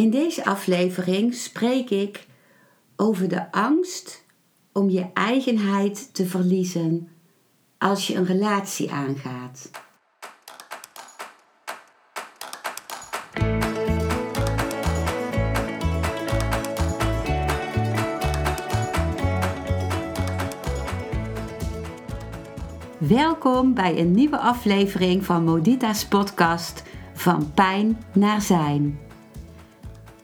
In deze aflevering spreek ik over de angst om je eigenheid te verliezen als je een relatie aangaat. Welkom bij een nieuwe aflevering van Modita's podcast Van Pijn naar Zijn.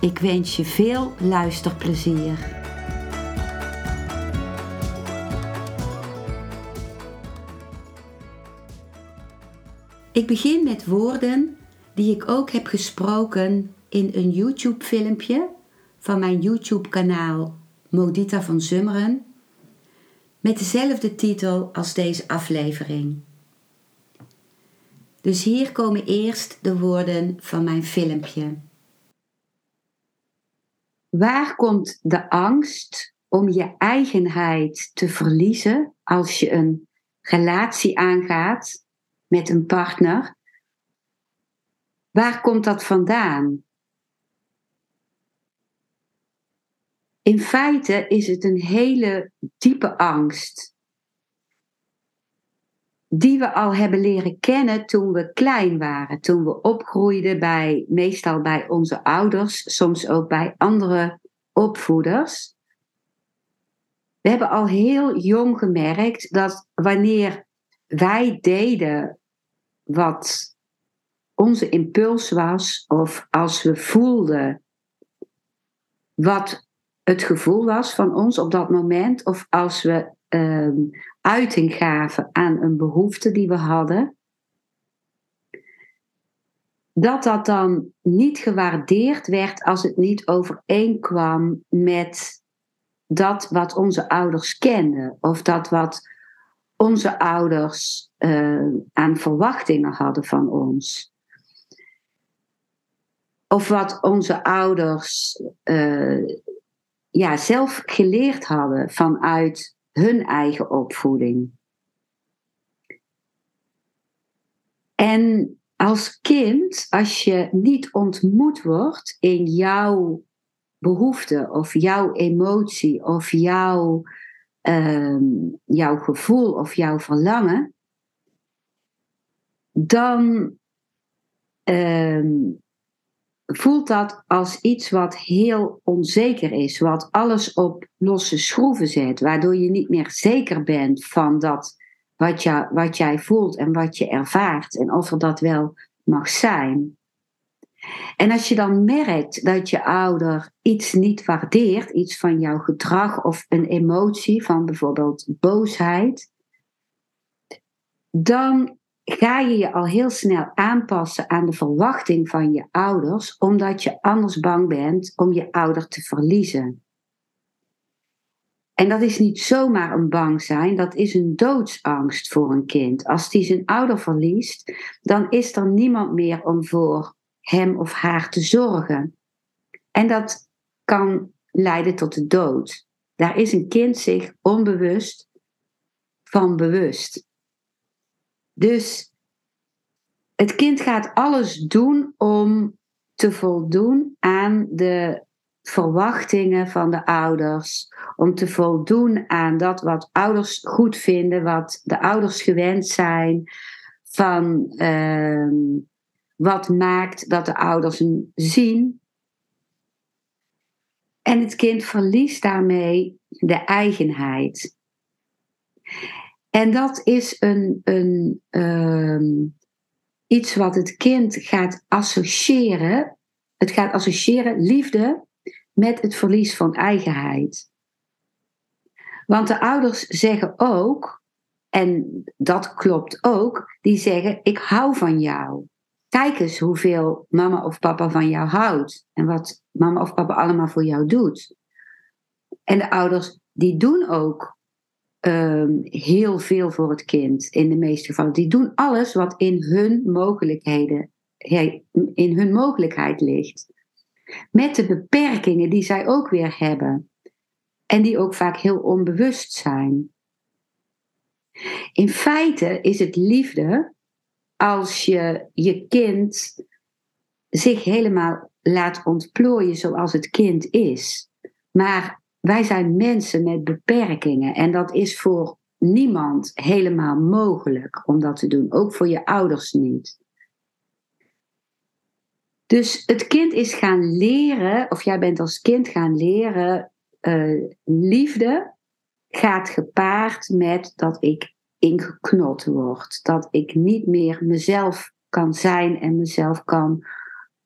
Ik wens je veel luisterplezier. Ik begin met woorden die ik ook heb gesproken in een YouTube-filmpje van mijn YouTube-kanaal Modita van Zummeren met dezelfde titel als deze aflevering. Dus hier komen eerst de woorden van mijn filmpje. Waar komt de angst om je eigenheid te verliezen als je een relatie aangaat met een partner? Waar komt dat vandaan? In feite is het een hele diepe angst. Die we al hebben leren kennen toen we klein waren, toen we opgroeiden bij, meestal bij onze ouders, soms ook bij andere opvoeders. We hebben al heel jong gemerkt dat wanneer wij deden wat onze impuls was, of als we voelden wat het gevoel was van ons op dat moment, of als we uh, uiting gaven aan een behoefte die we hadden, dat dat dan niet gewaardeerd werd als het niet overeenkwam met dat wat onze ouders kenden, of dat wat onze ouders uh, aan verwachtingen hadden van ons. Of wat onze ouders uh, ja, zelf geleerd hadden vanuit hun eigen opvoeding. En als kind, als je niet ontmoet wordt in jouw behoefte of jouw emotie of jouw, uh, jouw gevoel of jouw verlangen, dan uh, voelt dat als iets wat heel onzeker is, wat alles op losse schroeven zet, waardoor je niet meer zeker bent van dat wat, je, wat jij voelt en wat je ervaart en of er dat wel mag zijn. En als je dan merkt dat je ouder iets niet waardeert, iets van jouw gedrag of een emotie van bijvoorbeeld boosheid, dan ga je je al heel snel aanpassen aan de verwachting van je ouders, omdat je anders bang bent om je ouder te verliezen. En dat is niet zomaar een bang zijn, dat is een doodsangst voor een kind. Als die zijn ouder verliest, dan is er niemand meer om voor hem of haar te zorgen. En dat kan leiden tot de dood. Daar is een kind zich onbewust van bewust. Dus het kind gaat alles doen om te voldoen aan de verwachtingen van de ouders, om te voldoen aan dat wat ouders goed vinden, wat de ouders gewend zijn, van uh, wat maakt dat de ouders hem zien. En het kind verliest daarmee de eigenheid. En dat is een, een, uh, iets wat het kind gaat associëren. Het gaat associëren liefde met het verlies van eigenheid. Want de ouders zeggen ook, en dat klopt ook, die zeggen: Ik hou van jou. kijk eens hoeveel mama of papa van jou houdt en wat mama of papa allemaal voor jou doet. En de ouders die doen ook ehm, heel veel voor het kind in de meeste gevallen. Die doen alles wat in hun mogelijkheden, in hun mogelijkheid ligt. Met de beperkingen die zij ook weer hebben. En die ook vaak heel onbewust zijn. In feite is het liefde als je je kind zich helemaal laat ontplooien zoals het kind is. Maar wij zijn mensen met beperkingen en dat is voor niemand helemaal mogelijk om dat te doen, ook voor je ouders niet. Dus het kind is gaan leren, of jij bent als kind gaan leren, uh, liefde gaat gepaard met dat ik ingeknot word. Dat ik niet meer mezelf kan zijn en mezelf kan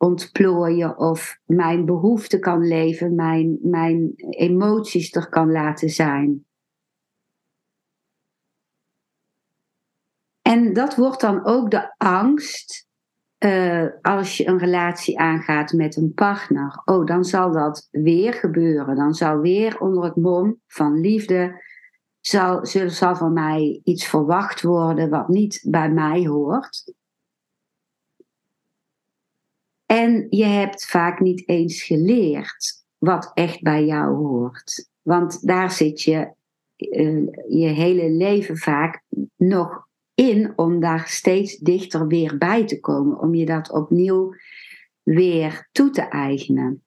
ontplooien of mijn behoeften kan leven, mijn, mijn emoties er kan laten zijn. En dat wordt dan ook de angst uh, als je een relatie aangaat met een partner. Oh, dan zal dat weer gebeuren. Dan zal weer onder het mom van liefde zal, zal van mij iets verwacht worden wat niet bij mij hoort. En je hebt vaak niet eens geleerd wat echt bij jou hoort. Want daar zit je uh, je hele leven vaak nog in om daar steeds dichter weer bij te komen, om je dat opnieuw weer toe te eigenen.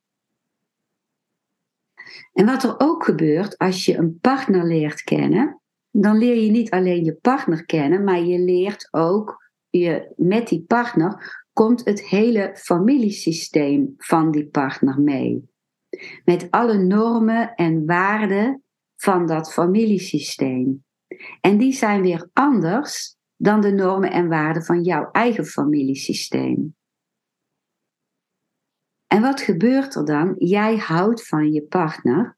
En wat er ook gebeurt als je een partner leert kennen, dan leer je niet alleen je partner kennen, maar je leert ook je, met die partner komt het hele familiesysteem van die partner mee. Met alle normen en waarden van dat familiesysteem. En die zijn weer anders dan de normen en waarden van jouw eigen familiesysteem. En wat gebeurt er dan? Jij houdt van je partner.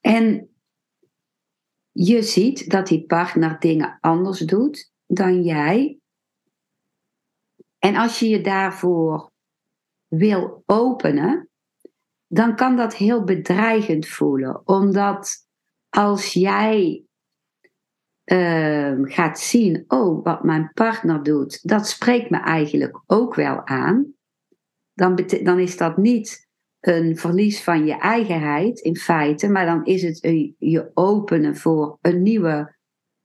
En je ziet dat die partner dingen anders doet dan jij. En als je je daarvoor wil openen, dan kan dat heel bedreigend voelen. Omdat als jij uh, gaat zien, oh, wat mijn partner doet, dat spreekt me eigenlijk ook wel aan dan, dan is dat niet een verlies van je eigenheid in feite, maar dan is het je openen voor een nieuwe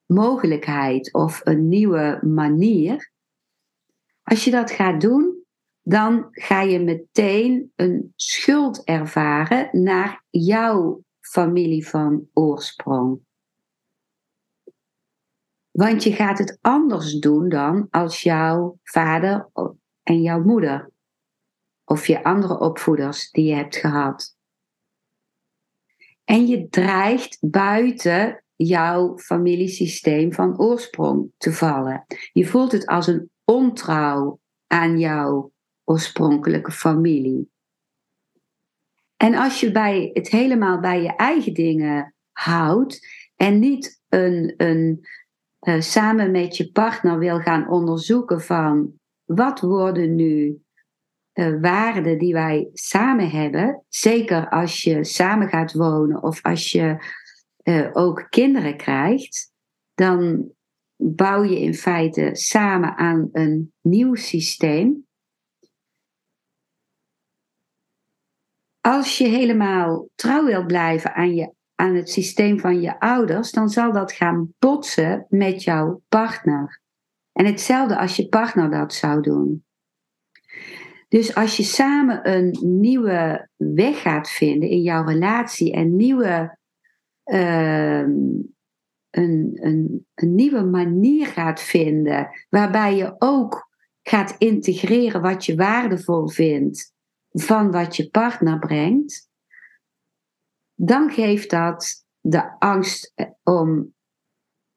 mogelijkheid of een nieuwe manier. Als je dat gaat doen, dan ga je meteen een schuld ervaren naar jouw familie van oorsprong. Want je gaat het anders doen dan als jouw vader en jouw moeder of je andere opvoeders die je hebt gehad. En je dreigt buiten jouw familiesysteem van oorsprong te vallen. Je voelt het als een ontrouw aan jouw oorspronkelijke familie. En als je bij het helemaal bij je eigen dingen houdt en niet een, een, uh, samen met je partner wil gaan onderzoeken van wat worden nu uh, waarden die wij samen hebben, zeker als je samen gaat wonen of als je uh, ook kinderen krijgt, dan bouw je in feite samen aan een nieuw systeem. Als je helemaal trouw wilt blijven aan, je, aan het systeem van je ouders, dan zal dat gaan botsen met jouw partner. En hetzelfde als je partner dat zou doen. Dus als je samen een nieuwe weg gaat vinden in jouw relatie en nieuwe, uh, een, een, een nieuwe manier gaat vinden, waarbij je ook gaat integreren wat je waardevol vindt van wat je partner brengt, dan geeft dat de angst om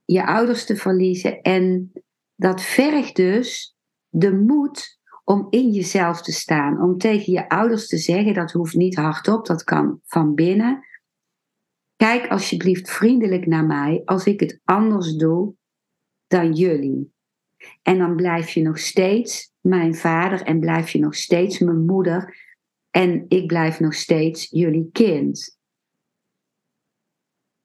je ouders te verliezen en dat vergt dus de moed om in jezelf te staan, om tegen je ouders te zeggen, dat hoeft niet hardop, dat kan van binnen. Kijk alsjeblieft vriendelijk naar mij als ik het anders doe dan jullie. En dan blijf je nog steeds mijn vader en blijf je nog steeds mijn moeder. En ik blijf nog steeds jullie kind.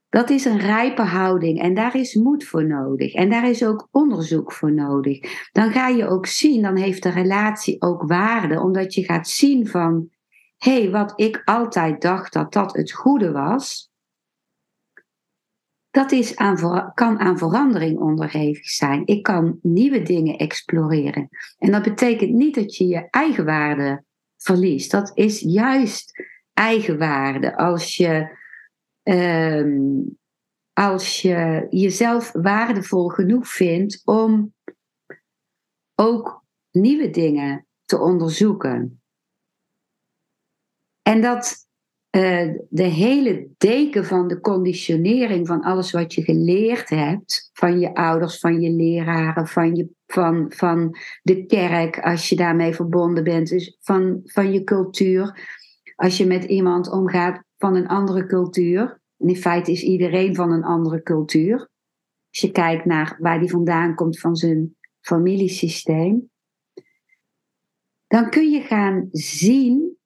Dat is een rijpe houding en daar is moed voor nodig. En daar is ook onderzoek voor nodig. Dan ga je ook zien, dan heeft de relatie ook waarde, omdat je gaat zien van, hé, hey, wat ik altijd dacht dat dat het goede was, dat is aan, kan aan verandering onderhevig zijn. Ik kan nieuwe dingen exploreren. En dat betekent niet dat je je eigenwaarde verliest. Dat is juist eigenwaarde. Als je, ehm, als je jezelf waardevol genoeg vindt om ook nieuwe dingen te onderzoeken. En dat eh, de hele deken van de conditionering van alles wat je geleerd hebt, van je ouders, van je leraren, van, je, van, van de kerk, als je daarmee verbonden bent, dus van, van je cultuur. Als je met iemand omgaat van een andere cultuur, en in feite is iedereen van een andere cultuur. Als je kijkt naar waar die vandaan komt van zijn familiesysteem, dan kun je gaan zien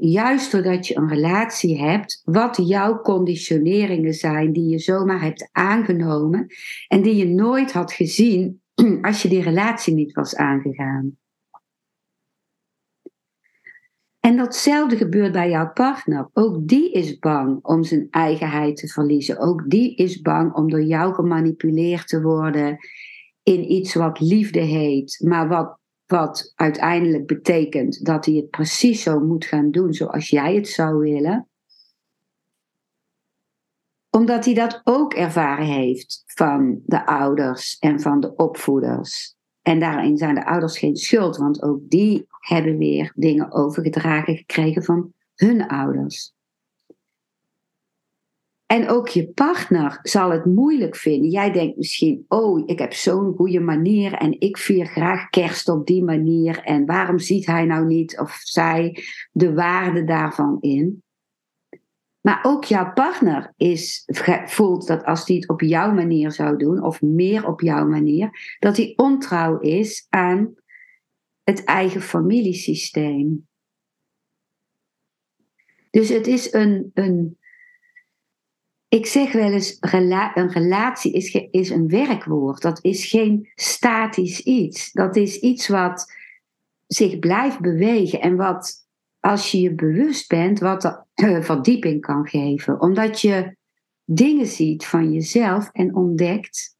juist doordat je een relatie hebt, wat jouw conditioneringen zijn die je zomaar hebt aangenomen en die je nooit had gezien als je die relatie niet was aangegaan. En datzelfde gebeurt bij jouw partner. Ook die is bang om zijn eigenheid te verliezen. Ook die is bang om door jou gemanipuleerd te worden in iets wat liefde heet, maar wat wat uiteindelijk betekent dat hij het precies zo moet gaan doen zoals jij het zou willen. Omdat hij dat ook ervaren heeft van de ouders en van de opvoeders. En daarin zijn de ouders geen schuld, want ook die hebben weer dingen overgedragen gekregen van hun ouders. En ook je partner zal het moeilijk vinden. Jij denkt misschien, oh, ik heb zo'n goede manier en ik vier graag kerst op die manier. En waarom ziet hij nou niet of zij de waarde daarvan in? Maar ook jouw partner is, voelt dat als hij het op jouw manier zou doen, of meer op jouw manier, dat hij ontrouw is aan het eigen familiesysteem. Dus het is een, een ik zeg wel eens, een relatie is, is een werkwoord. Dat is geen statisch iets. Dat is iets wat zich blijft bewegen en wat, als je je bewust bent, wat er verdieping kan geven. Omdat je dingen ziet van jezelf en ontdekt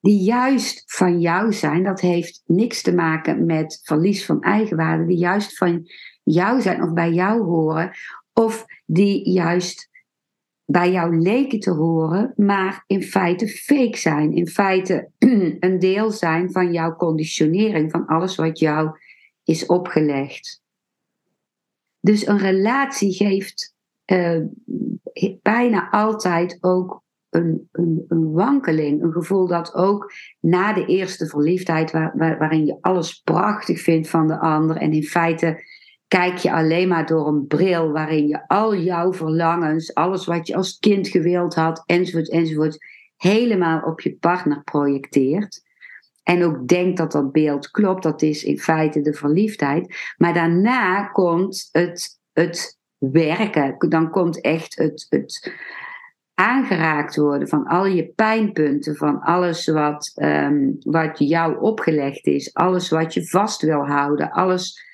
die juist van jou zijn. Dat heeft niks te maken met verlies van eigenwaarde, die juist van jou zijn of bij jou horen. Of die juist bij jou leken te horen, maar in feite fake zijn. In feite een deel zijn van jouw conditionering, van alles wat jou is opgelegd. Dus een relatie geeft uh, bijna altijd ook een, een, wankeling. Een gevoel dat ook na de eerste verliefdheid, waar, waarin je alles prachtig vindt van de ander en in feite kijk je alleen maar door een bril waarin je al jouw verlangens, alles wat je als kind gewild had, enzovoort, enzovoort, helemaal op je partner projecteert. En ook denkt dat dat beeld klopt, dat is in feite de verliefdheid. Maar daarna komt het, het werken, dan komt echt het, het aangeraakt worden van al je pijnpunten, van alles wat, um, wat jou opgelegd is, alles wat je vast wil houden, alles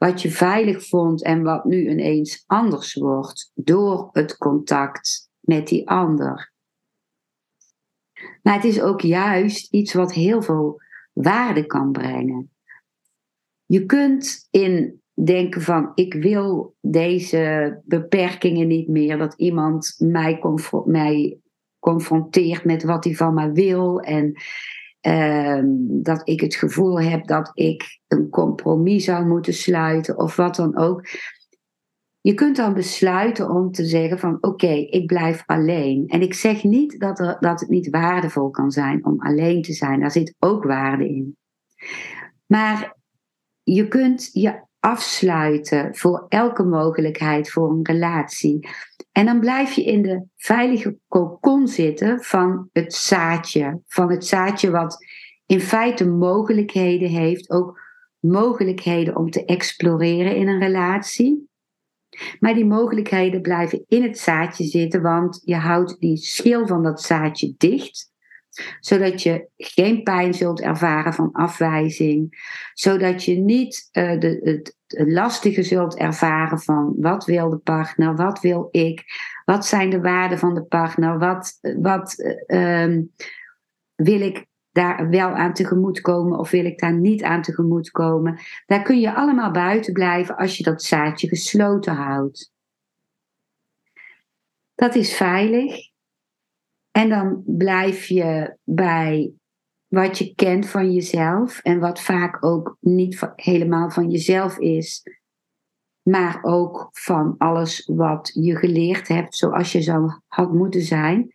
wat je veilig vond en wat nu ineens anders wordt door het contact met die ander. Maar het is ook juist iets wat heel veel waarde kan brengen. Je kunt in denken van ik wil deze beperkingen niet meer, dat iemand mij, confronteert met wat hij van mij wil en dat ik het gevoel heb dat ik een compromis zou moeten sluiten of wat dan ook. Je kunt dan besluiten om te zeggen van oké, ik blijf alleen. En ik zeg niet dat, er, dat het niet waardevol kan zijn om alleen te zijn. Daar zit ook waarde in. Maar je kunt je afsluiten voor elke mogelijkheid voor een relatie. En dan blijf je in de veilige kokon zitten van het zaadje. Van het zaadje wat in feite mogelijkheden heeft, ook mogelijkheden om te exploreren in een relatie. Maar die mogelijkheden blijven in het zaadje zitten, want je houdt die schil van dat zaadje dicht zodat je geen pijn zult ervaren van afwijzing, zodat je niet uh, de, het, lastige zult ervaren van wat wil de partner, wat wil ik, wat zijn de waarden van de partner, wat, wat uh, wil ik daar wel aan tegemoet komen of wil ik daar niet aan tegemoet komen. Daar kun je allemaal buiten blijven als je dat zaadje gesloten houdt. Dat is veilig. En dan blijf je bij wat je kent van jezelf en wat vaak ook niet helemaal van jezelf is, maar ook van alles wat je geleerd hebt zoals je zou had moeten zijn.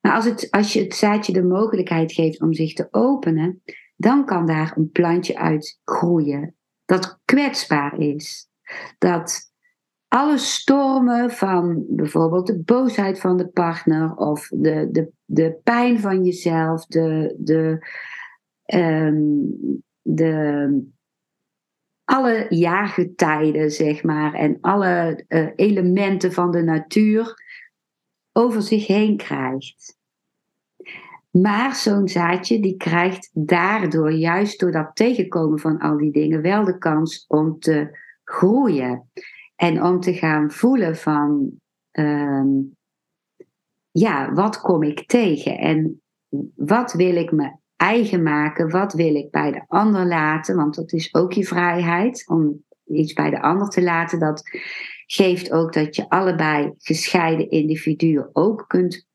Maar als, het, als je het zaadje de mogelijkheid geeft om zich te openen, dan kan daar een plantje uit groeien dat kwetsbaar is. Dat alle stormen van bijvoorbeeld de boosheid van de partner of de, de, de pijn van jezelf, de, de, um, de, alle jaargetijden, zeg maar, en alle uh, elementen van de natuur over zich heen krijgt. Maar zo'n zaadje die krijgt daardoor, juist door dat tegenkomen van al die dingen, wel de kans om te groeien. En om te gaan voelen van, ehm, ja, wat kom ik tegen? En wat wil ik me eigen maken? Wat wil ik bij de ander laten? Want dat is ook je vrijheid om iets bij de ander te laten. Dat geeft ook dat je allebei gescheiden individuen ook kunt,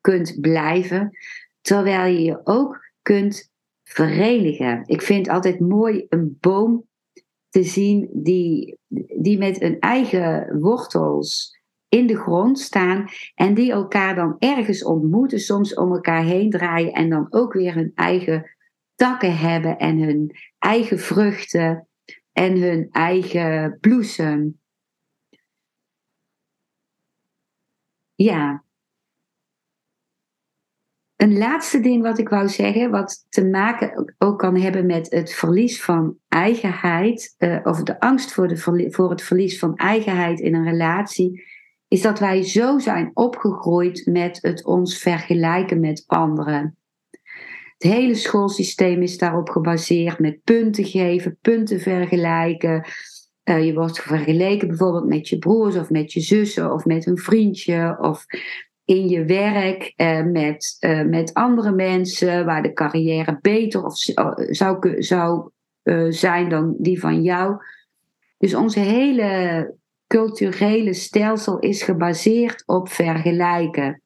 kunt blijven. Terwijl je je ook kunt verenigen. Ik vind altijd mooi een boom te zien die, die met hun eigen wortels in de grond staan en die elkaar dan ergens ontmoeten, soms om elkaar heen draaien en dan ook weer hun eigen takken hebben en hun eigen vruchten en hun eigen bloesem. Ja, een laatste ding wat ik wou zeggen, wat te maken ook kan hebben met het verlies van eigenheid, uh, of de angst voor, de voor het verlies van eigenheid in een relatie, is dat wij zo zijn opgegroeid met het ons vergelijken met anderen. Het hele schoolsysteem is daarop gebaseerd met punten geven, punten vergelijken. Uh, je wordt vergeleken bijvoorbeeld met je broers of met je zussen of met een vriendje of in je werk eh, met, eh, met andere mensen, waar de carrière beter of zou, zou uh, zijn dan die van jou. Dus onze hele culturele stelsel is gebaseerd op vergelijken.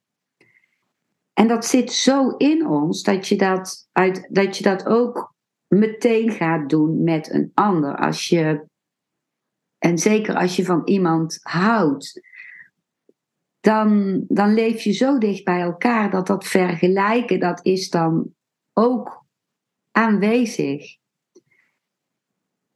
En dat zit zo in ons dat je dat, uit, dat, je dat ook meteen gaat doen met een ander. Als je, en zeker als je van iemand houdt dan, dan leef je zo dicht bij elkaar dat dat vergelijken, dat is dan ook aanwezig.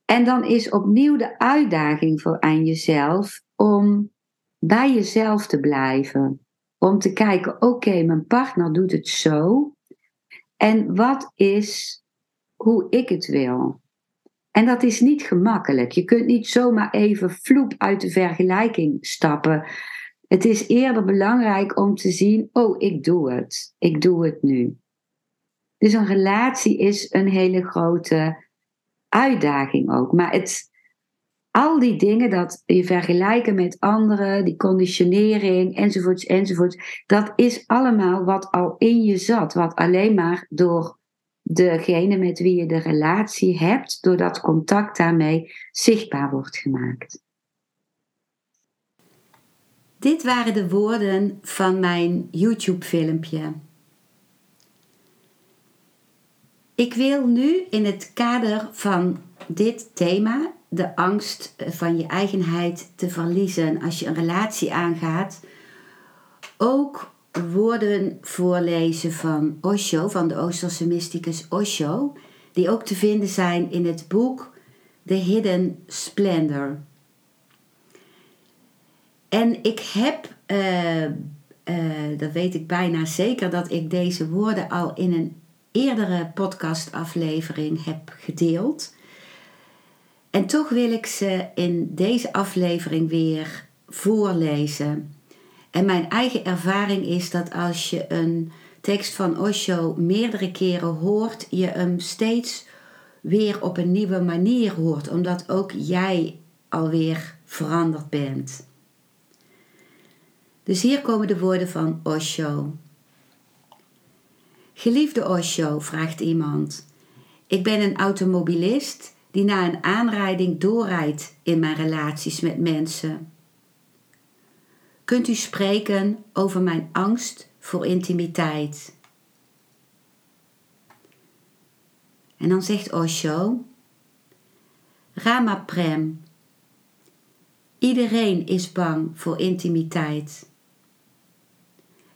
En dan is opnieuw de uitdaging voor aan jezelf om bij jezelf te blijven. Om te kijken, oké, mijn partner doet het zo. En wat is hoe ik het wil? En dat is niet gemakkelijk. Je kunt niet zomaar even vloep uit de vergelijking stappen. Het is eerder belangrijk om te zien, oh, ik doe het. Ik doe het nu. Dus een relatie is een hele grote uitdaging ook. Maar het, al die dingen, dat je vergelijken met anderen, die conditionering enzovoorts, enzovoorts, dat is allemaal wat al in je zat. Wat alleen maar door degene met wie je de relatie hebt, door dat contact daarmee zichtbaar wordt gemaakt. Dit waren de woorden van mijn YouTube-filmpje. Ik wil nu in het kader van dit thema, de angst van je eigenheid te verliezen als je een relatie aangaat, ook woorden voorlezen van Osho, van de Oosterse mysticus Osho, die ook te vinden zijn in het boek The Hidden Splendor. En ik heb, uh, uh, dat weet ik bijna zeker, dat ik deze woorden al in een eerdere podcastaflevering heb gedeeld. En toch wil ik ze in deze aflevering weer voorlezen. En mijn eigen ervaring is dat als je een tekst van Osho meerdere keren hoort, je hem steeds weer op een nieuwe manier hoort, omdat ook jij alweer veranderd bent. Dus hier komen de woorden van Osho. Geliefde Osho, vraagt iemand. Ik ben een automobilist die na een aanrijding doorrijdt in mijn relaties met mensen. Kunt u spreken over mijn angst voor intimiteit? En dan zegt Osho: Rama Prem. Iedereen is bang voor intimiteit.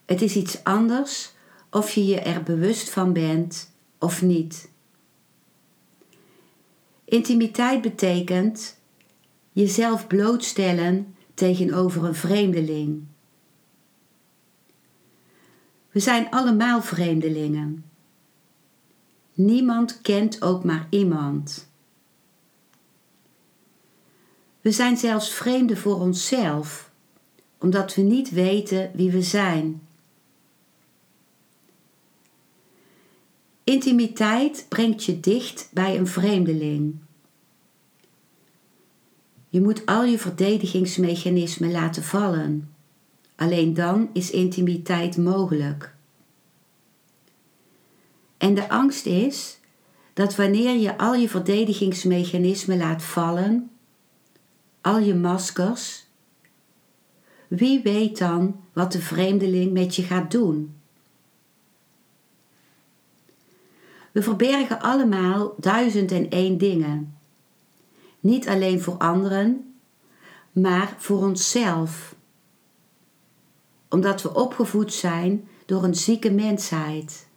Het is iets anders of je je er bewust van bent of niet. Intimiteit betekent jezelf blootstellen tegenover een vreemdeling. We zijn allemaal vreemdelingen. Niemand kent ook maar iemand. We zijn zelfs vreemden voor onszelf, omdat we niet weten wie we zijn. Intimiteit brengt je dicht bij een vreemdeling. Je moet al je verdedigingsmechanismen laten vallen. Alleen dan is intimiteit mogelijk. En de angst is dat wanneer je al je verdedigingsmechanismen laat vallen, al je maskers, wie weet dan wat de vreemdeling met je gaat doen? We verbergen allemaal duizend en één dingen. Niet alleen voor anderen, maar voor onszelf. Omdat we opgevoed zijn door een zieke mensheid.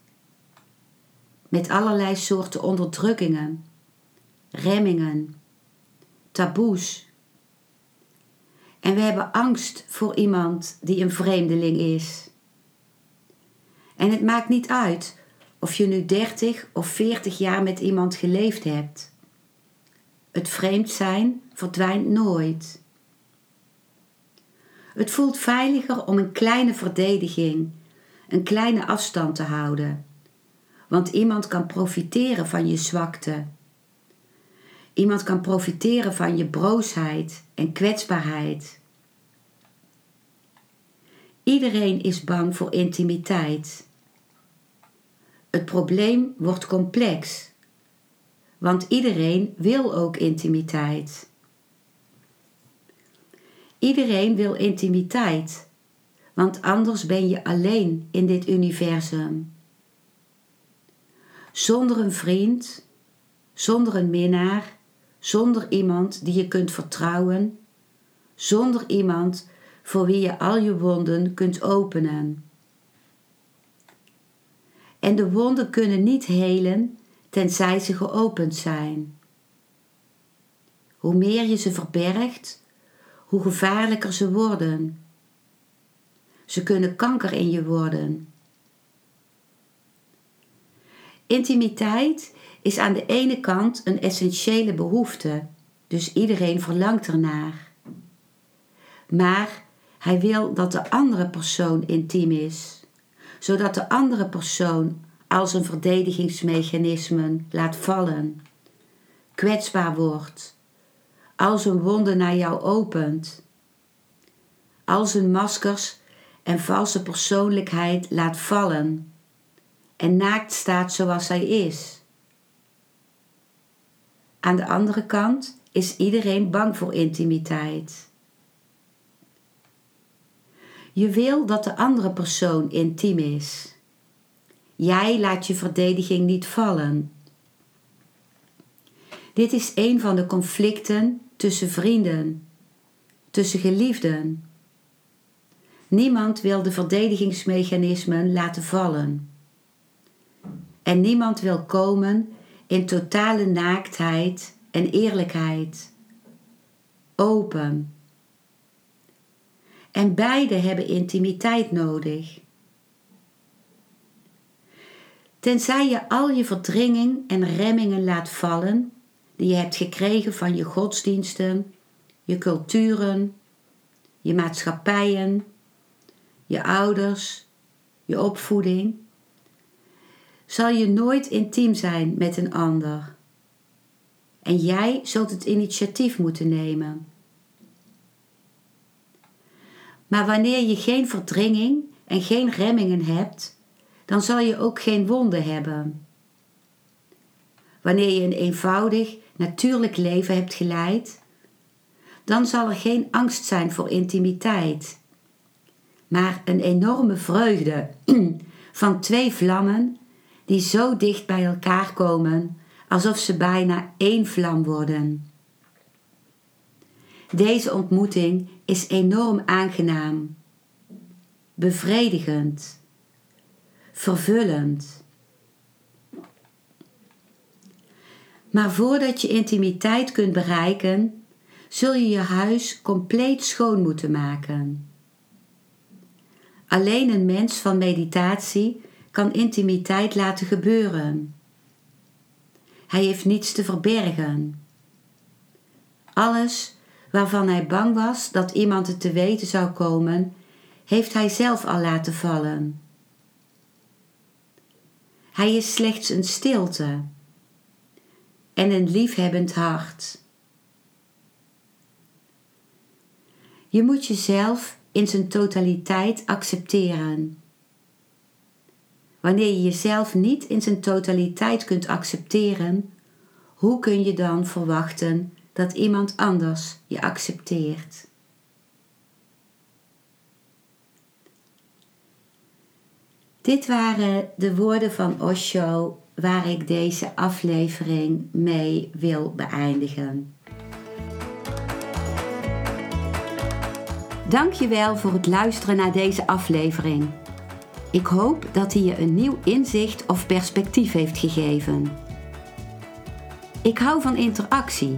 Met allerlei soorten onderdrukkingen, remmingen, taboes. En we hebben angst voor iemand die een vreemdeling is. En het maakt niet uit of je nu 30 of 40 jaar met iemand geleefd hebt. Het vreemd zijn verdwijnt nooit. Het voelt veiliger om een kleine verdediging, een kleine afstand te houden. Want iemand kan profiteren van je zwakte. Iemand kan profiteren van je broosheid en kwetsbaarheid. Iedereen is bang voor intimiteit. Het probleem wordt complex, want iedereen wil ook intimiteit. Iedereen wil intimiteit, want anders ben je alleen in dit universum. Zonder een vriend, zonder een minnaar, zonder iemand die je kunt vertrouwen, zonder iemand voor wie je al je wonden kunt openen. En de wonden kunnen niet helen tenzij ze geopend zijn. Hoe meer je ze verbergt, hoe gevaarlijker ze worden. Ze kunnen kanker in je worden. Intimiteit is aan de ene kant een essentiële behoefte, dus iedereen verlangt ernaar. Maar hij wil dat de andere persoon intiem is zodat de andere persoon als een verdedigingsmechanisme laat vallen, kwetsbaar wordt, als een wonde naar jou opent, als een maskers en valse persoonlijkheid laat vallen en naakt staat zoals hij is. Aan de andere kant is iedereen bang voor intimiteit. Je wil dat de andere persoon intiem is. Jij laat je verdediging niet vallen. Dit is een van de conflicten tussen vrienden, tussen geliefden. Niemand wil de verdedigingsmechanismen laten vallen. En niemand wil komen in totale naaktheid en eerlijkheid. Open en beide hebben intimiteit nodig. Tenzij je al je verdringing en remmingen laat vallen die je hebt gekregen van je godsdiensten, je culturen, je maatschappijen, je ouders, je opvoeding, zal je nooit intiem zijn met een ander. En jij zult het initiatief moeten nemen. Maar wanneer je geen verdringing en geen remmingen hebt, dan zal je ook geen wonden hebben. Wanneer je een eenvoudig, natuurlijk leven hebt geleid, dan zal er geen angst zijn voor intimiteit, maar een enorme vreugde van twee vlammen die zo dicht bij elkaar komen alsof ze bijna één vlam worden. Deze ontmoeting is enorm aangenaam, bevredigend, vervullend. Maar voordat je intimiteit kunt bereiken, zul je je huis compleet schoon moeten maken. Alleen een mens van meditatie kan intimiteit laten gebeuren. Hij heeft niets te verbergen. Alles waarvan hij bang was dat iemand het te weten zou komen, heeft hij zelf al laten vallen. Hij is slechts een stilte en een liefhebbend hart. Je moet jezelf in zijn totaliteit accepteren. Wanneer je jezelf niet in zijn totaliteit kunt accepteren, hoe kun je dan verwachten dat iemand anders je accepteert? Dit waren de woorden van Osho waar ik deze aflevering mee wil beëindigen. Dankjewel voor het luisteren naar deze aflevering. Ik hoop dat hij je een nieuw inzicht of perspectief heeft gegeven. Ik hou van interactie,